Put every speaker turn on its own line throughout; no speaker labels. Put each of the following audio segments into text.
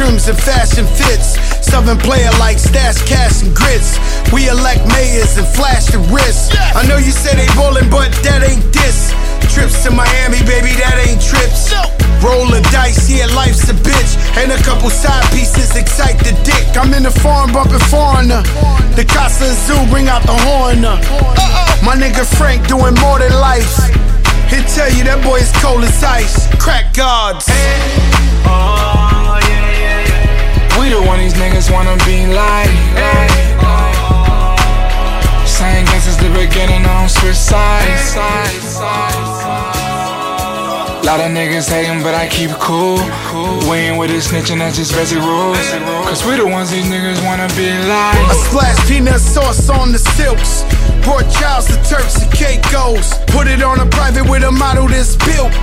trims and fashion fits. Southern player like stash cash and grits. We elect mayors and flash the wrist. I know you say they ballin', but that ain't this. Trips to Miami, baby, that ain't trips. Rollin' dice, yeah, life's a bitch. And a couple side pieces excite the dick. I'm in the farm bumpin' foreigner. The Casa Zoo bring out the horn. My nigga Frank doing more than life. He'll tell you that boy is cold as ice. Crack guards.
Oh, yeah, yeah, We the one these niggas wanna be like. Same guess since the beginning, I don't switch sides. Lot of niggas hating, but I keep it cool. We ain't with this snitching, that's just basic rules. Cause we the ones these niggas wanna be like.
I splash peanut sauce on the silks. Brought Charles the Turks and Caicos. Put it on a private with a model that's built.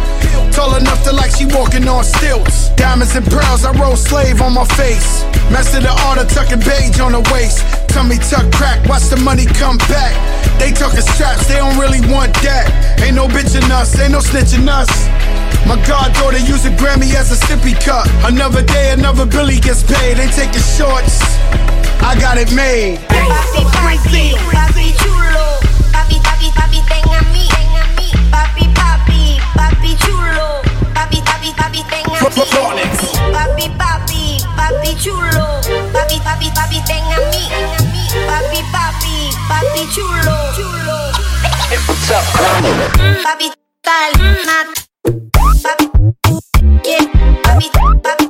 Tall enough to like she walking on stilts. Diamonds and pearls, I roll slave on my face. Master the art of tucking beige on the waist. Tummy tuck crack, watch the money come back. They talking straps, they don't really want that. Ain't no bitchin' us, ain't no snitching us. My goddaughter use a Grammy as a sippy cup. Another day, another Billy gets paid. They taking shorts. I got it made.
Papi, papi, papi Papi, papi, papi chulo. Papi, papi, papi, ten a mí. Papi, papi, papi chulo. Chulo. Tal, nat. Papi, yeah. Papi, papi,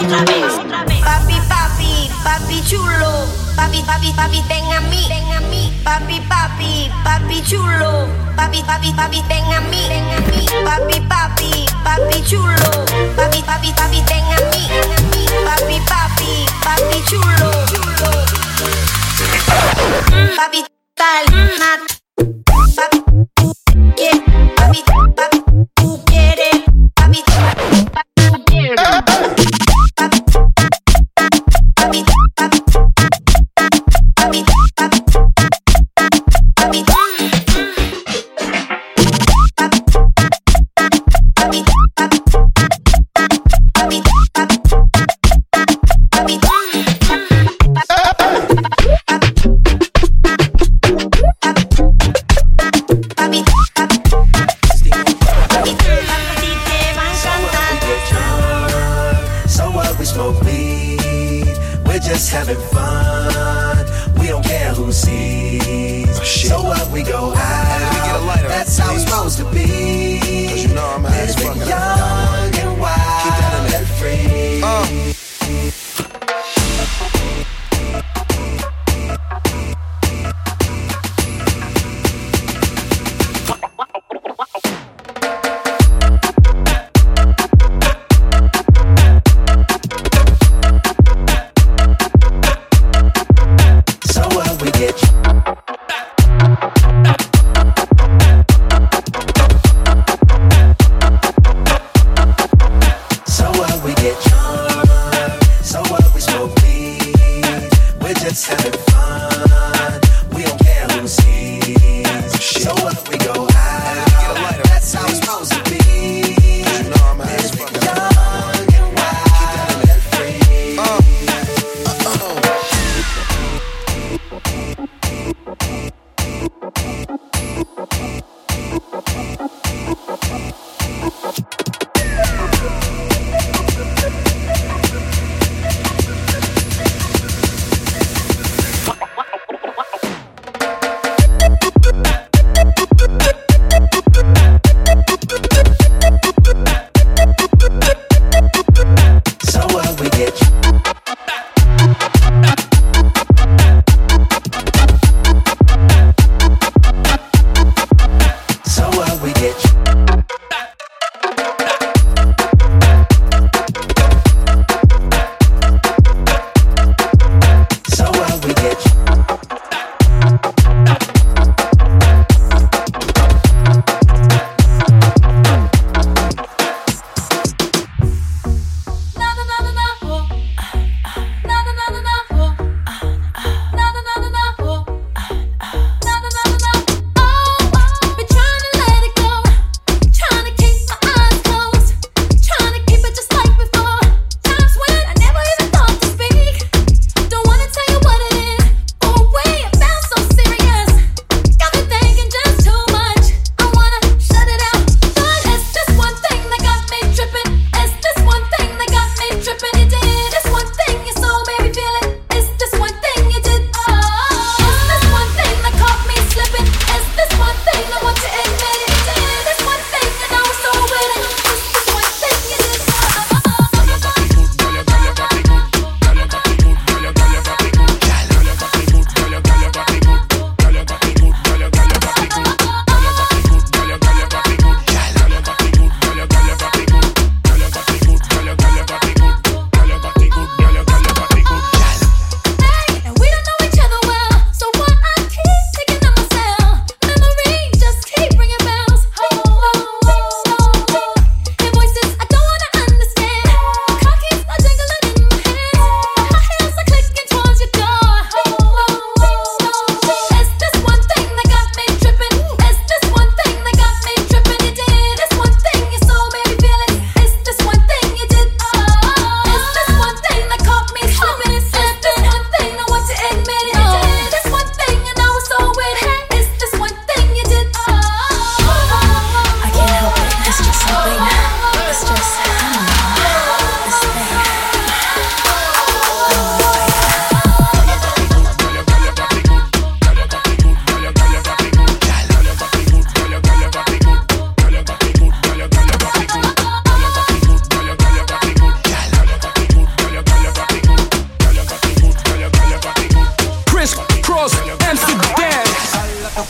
otra vez, otra vez. Papi, papi, papi chulo, papi, papi, papi, ten a mí, ten a mí, papi, papi, papi chulo, papi, papi, papi, ten a mí, ten a mí, papi, papi, papi chulo, papi, papi, papi, ten a mí, ten a mí, papi, papi, papi chulo, chulo, papi, tal, nat, papi, yeah, papi, papi, tú quieres, papi, tú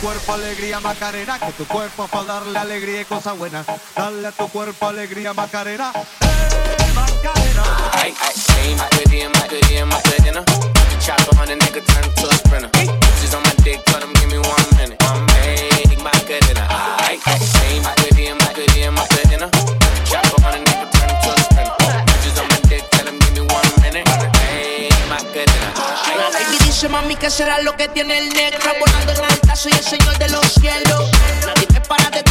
cuerpo alegría Macarena, que tu cuerpo para darle alegría y cosa buena. Dale a tu cuerpo alegría Macarena. Hey, Macarena.
Ay, ay, ay, my goodie and my goodie and my good dinner. Chopper on nigga, turn to a sprinter. Bitches on my dick, tell them give me one minute. One minute, my good dinner. Ay, ay, ay, my goodie and my goodie and my good dinner. Chopper on nigga, turn to a sprinter. Bitches on my dick, tell them give me one minute. Ay, my good dinner.
Baby, dice mami que será lo que tiene el negro, volando en soy el Señor de los cielos. Nadie me para de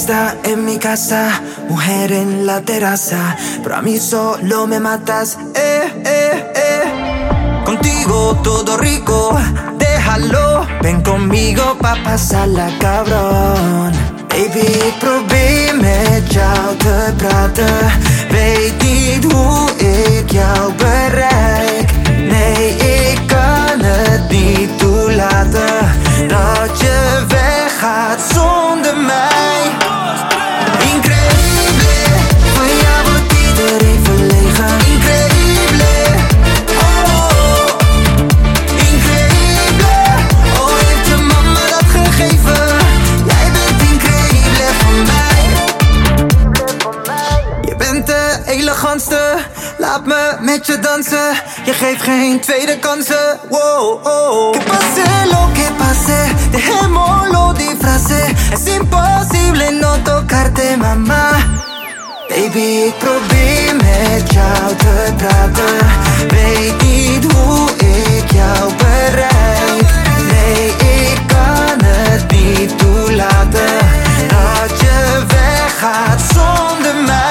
fiesta en mi casa, mujer en la terraza, pero a mí solo me matas, eh, eh, eh. Contigo todo rico, déjalo, ven conmigo pa' pasarla cabrón. Baby, probeer met te praten, weet niet hoe ik jou bereik. Nee, ik kan het niet toelaten dat je. Je geeft geen tweede kansen. Wow, oh. Que pase lo que pase, dejémoslo de frase. Es imposible no tocarte, mama. Baby, ik probeer met jou te praten. Weet niet hoe ik jou bereid. Nee, ik kan het niet toelaten. Dat je weggaat zonder mij.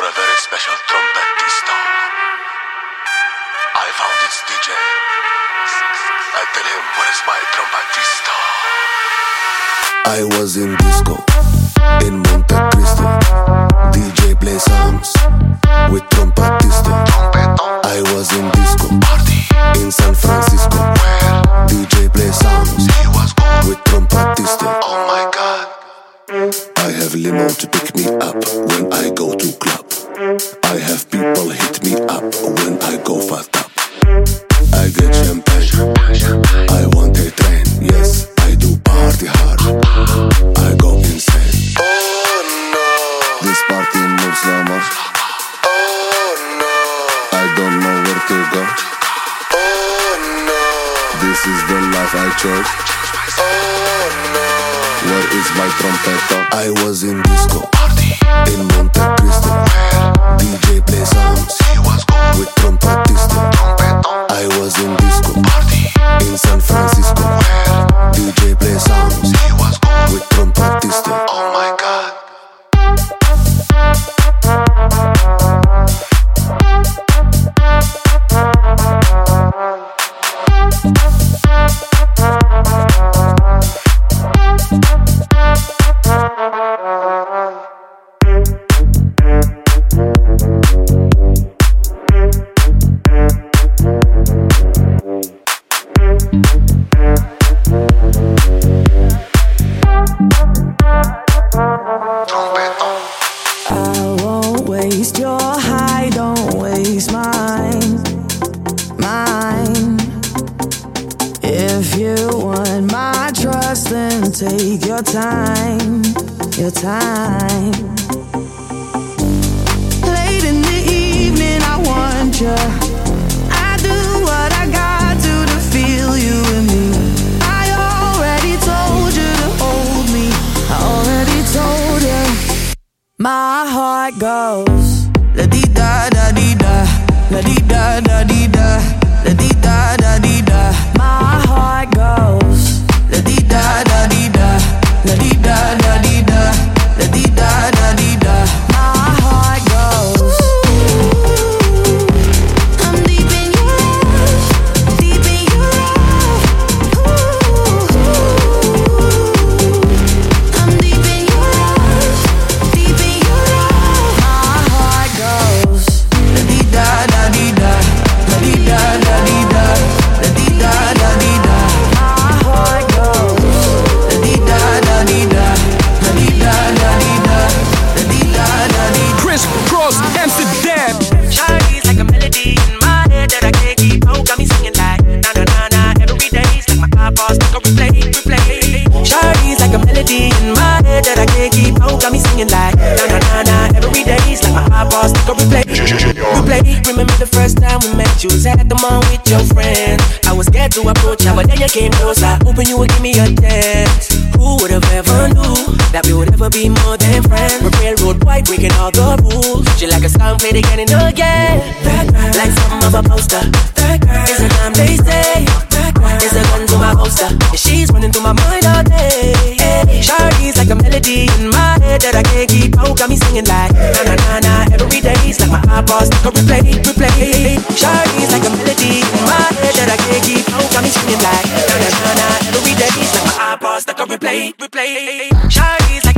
Special trompetista. I found its DJ. I tell him, where's my trompetista? I was in disco in Monte Cristo. DJ play songs with trompetista. I was in disco party in San Francisco. Where DJ play songs with trompetista. Oh my god. I have limo to pick me up when I go to club. People hit me up when I go fast up. I get champagne. I want a train. Yes, I do party hard. I go insane. Oh no. This party moves so much. Oh no. I don't know where to go. Oh no. This is the life I chose. Oh no. Where is my trompeta? I was in disco Monte Cristo. Where DJ play songs he was cool with trompetista. I was in disco in San Francisco. DJ play songs he was going with trompetista. Oh my god.
You
at the mall with your friend. I was scared to approach her, but then you came closer. Hoping you would give me a chance. Who would have ever knew that we would ever be more than friends? We're railroad white, breaking all the rules. She like a song played again and again. That girl, like something of a poster. That girl, is a damn they say. That girl, is a gun to my holster. She's running through my mind all day. Hey, Shawty's like a melody in my head that I can't keep out. Got me singing like na na na my stuck on replay, replay. Shawty's like a melody in my head that I can't keep out. Got me singing like na na na na every day. Like my iPod stuck on replay, replay. Shawty's like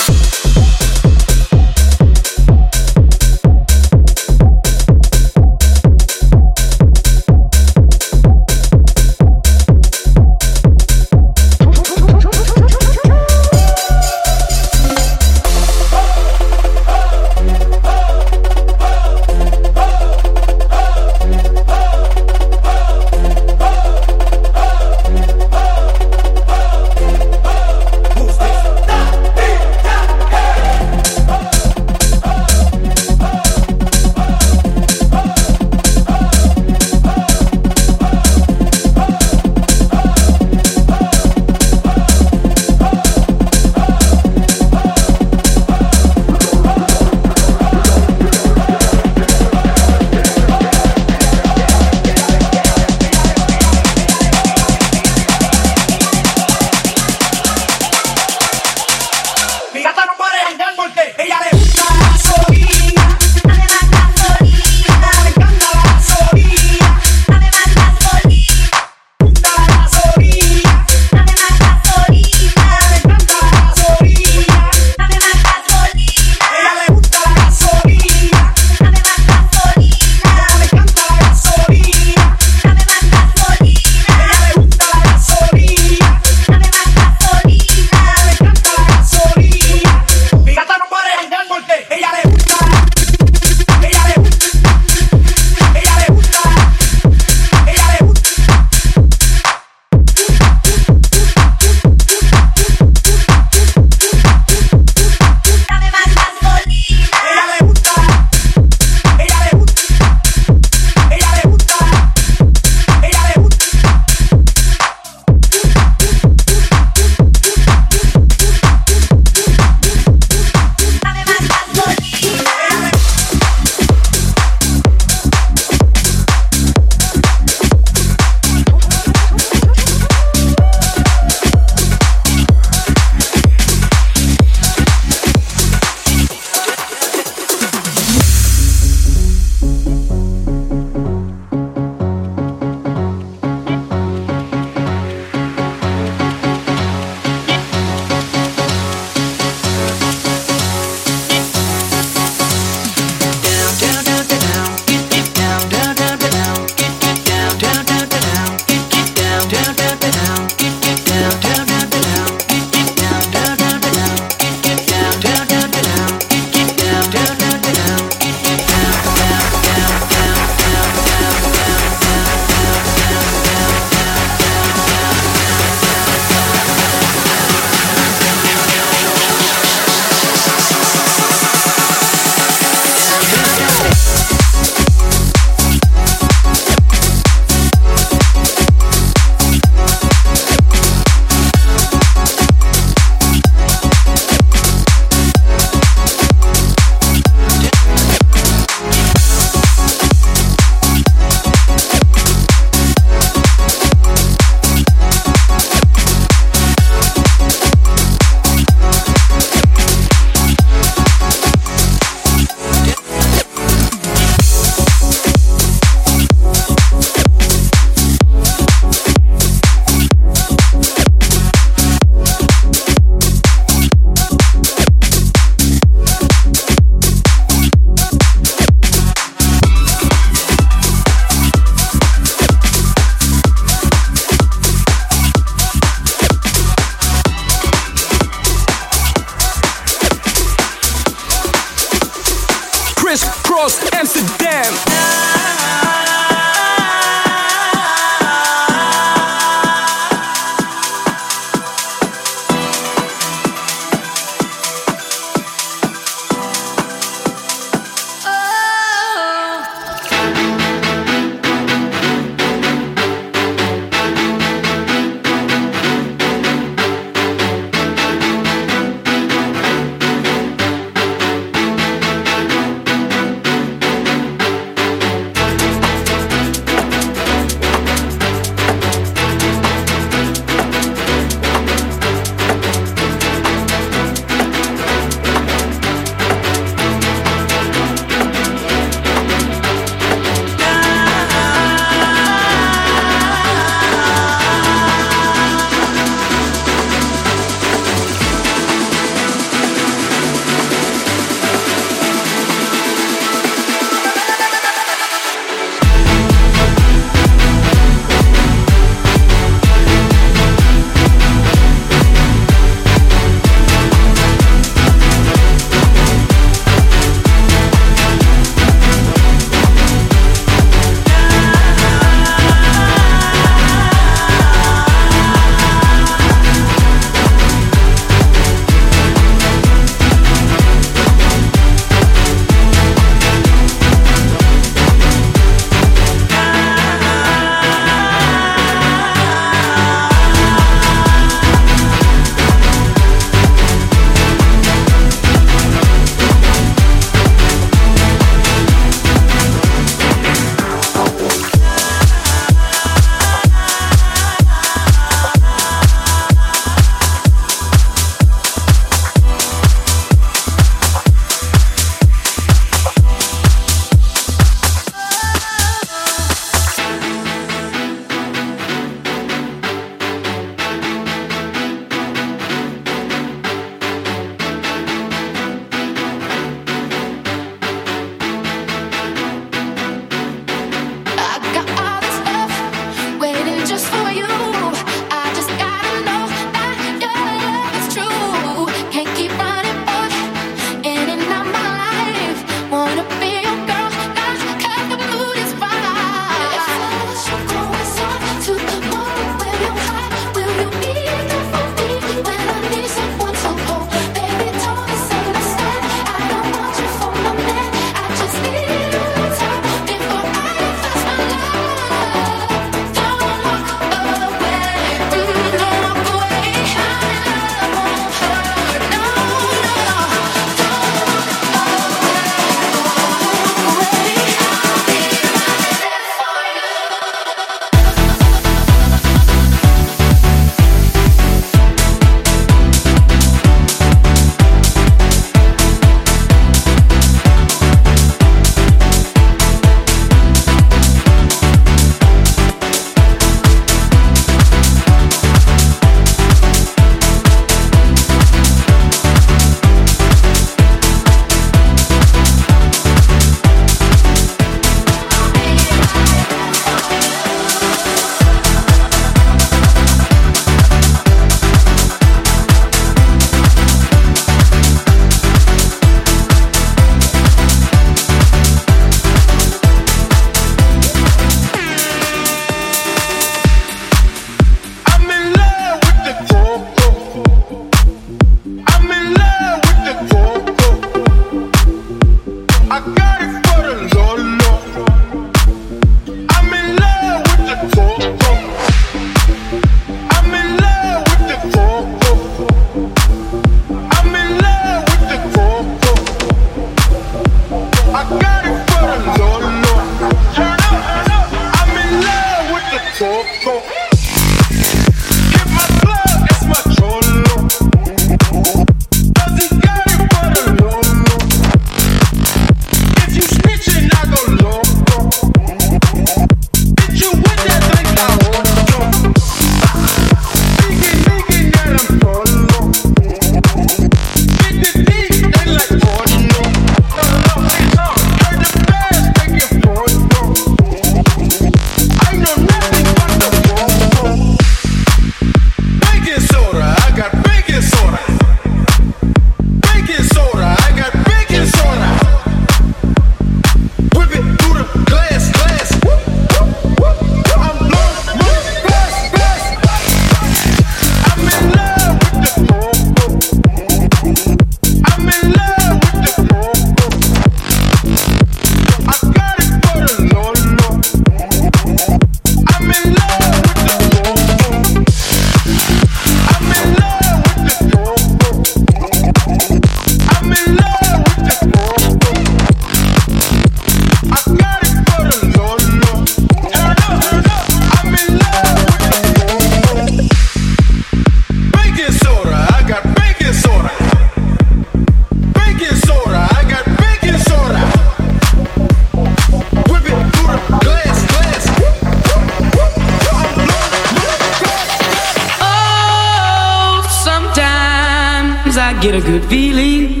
I
get a good feeling.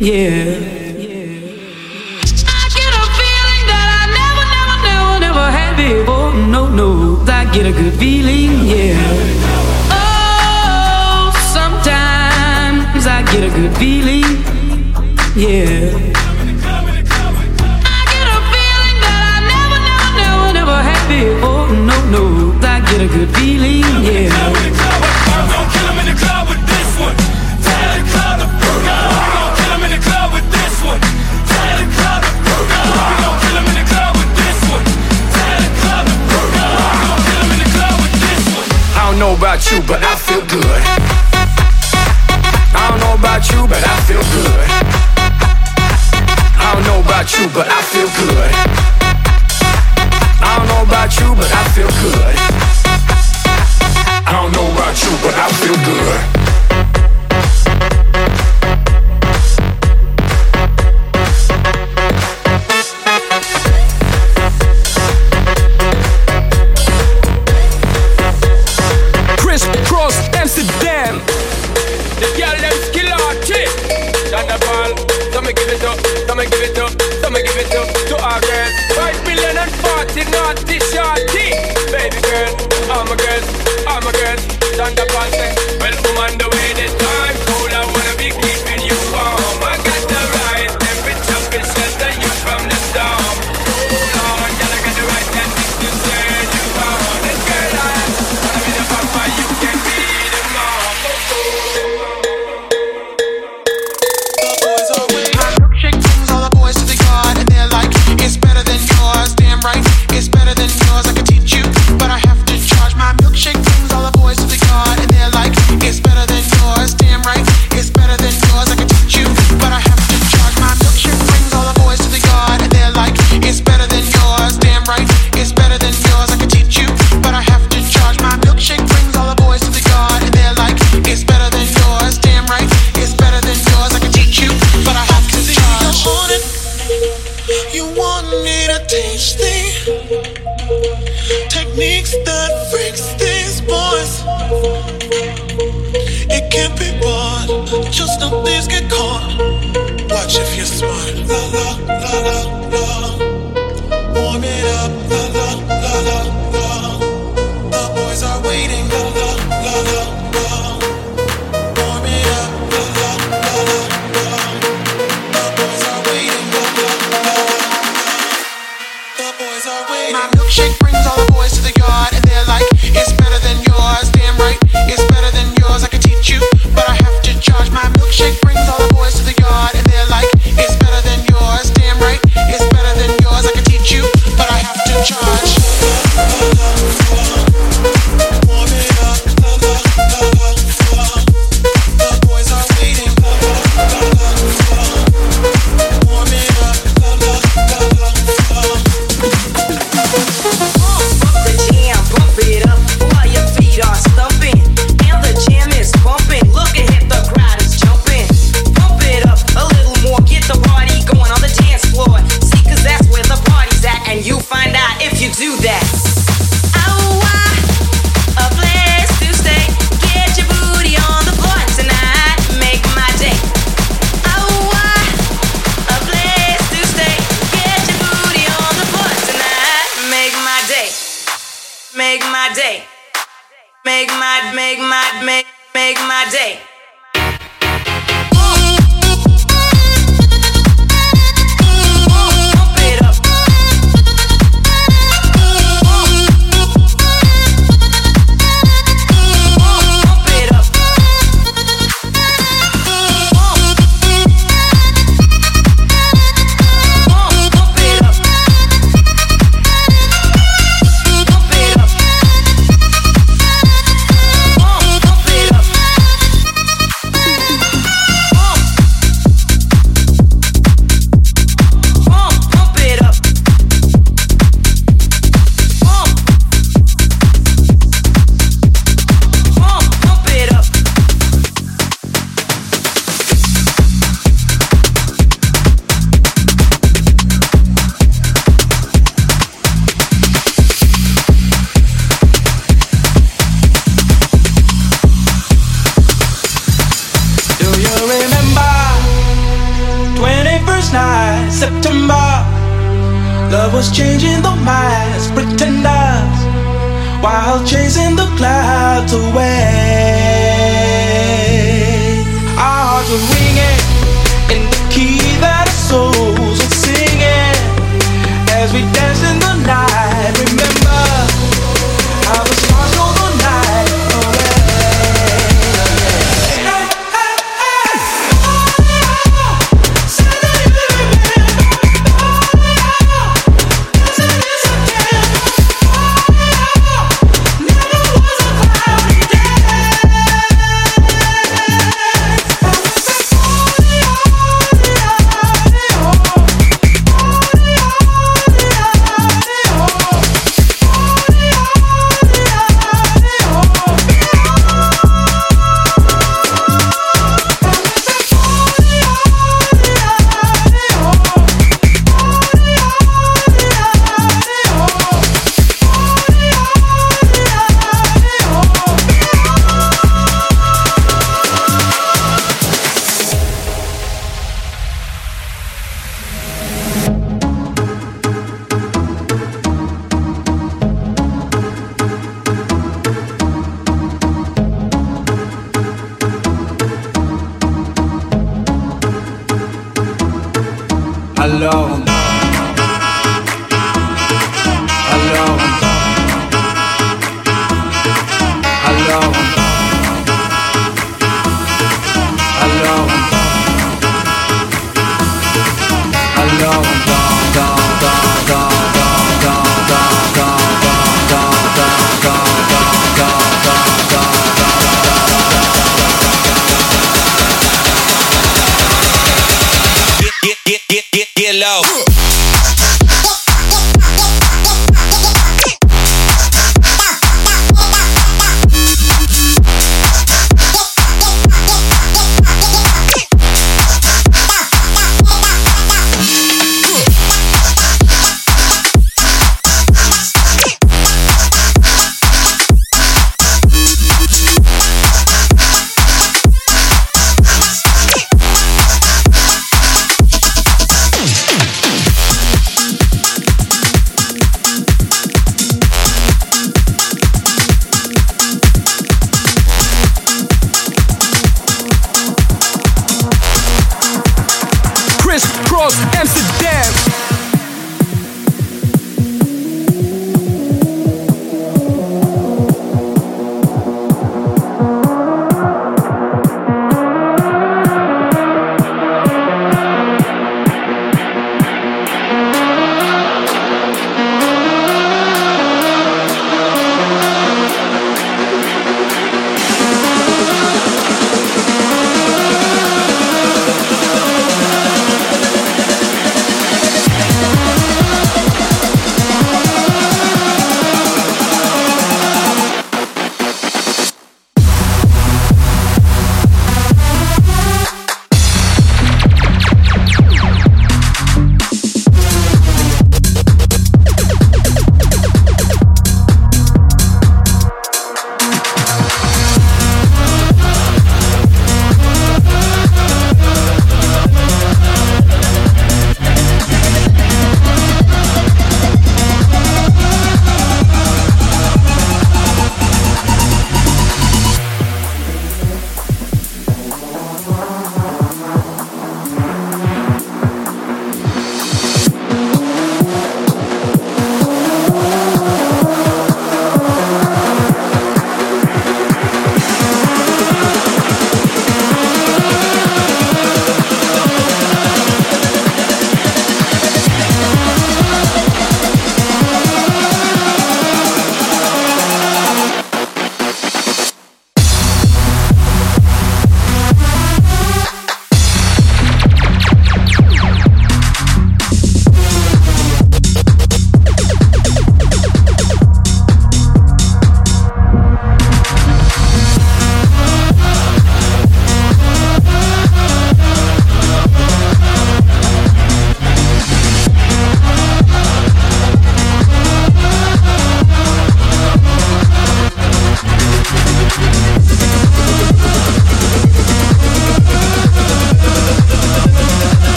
Yeah. Oh, no, no, I get a good feeling, yeah. Oh, sometimes I get a good feeling, yeah. I get a feeling that I never, never, never, never had before. Oh, no, no, I get a good feeling, yeah.
don't know about you, but I feel good. I don't know about you, but I feel good. I don't know about you, but I feel good. I don't know about you, but I feel good. I don't know about you, but I feel good.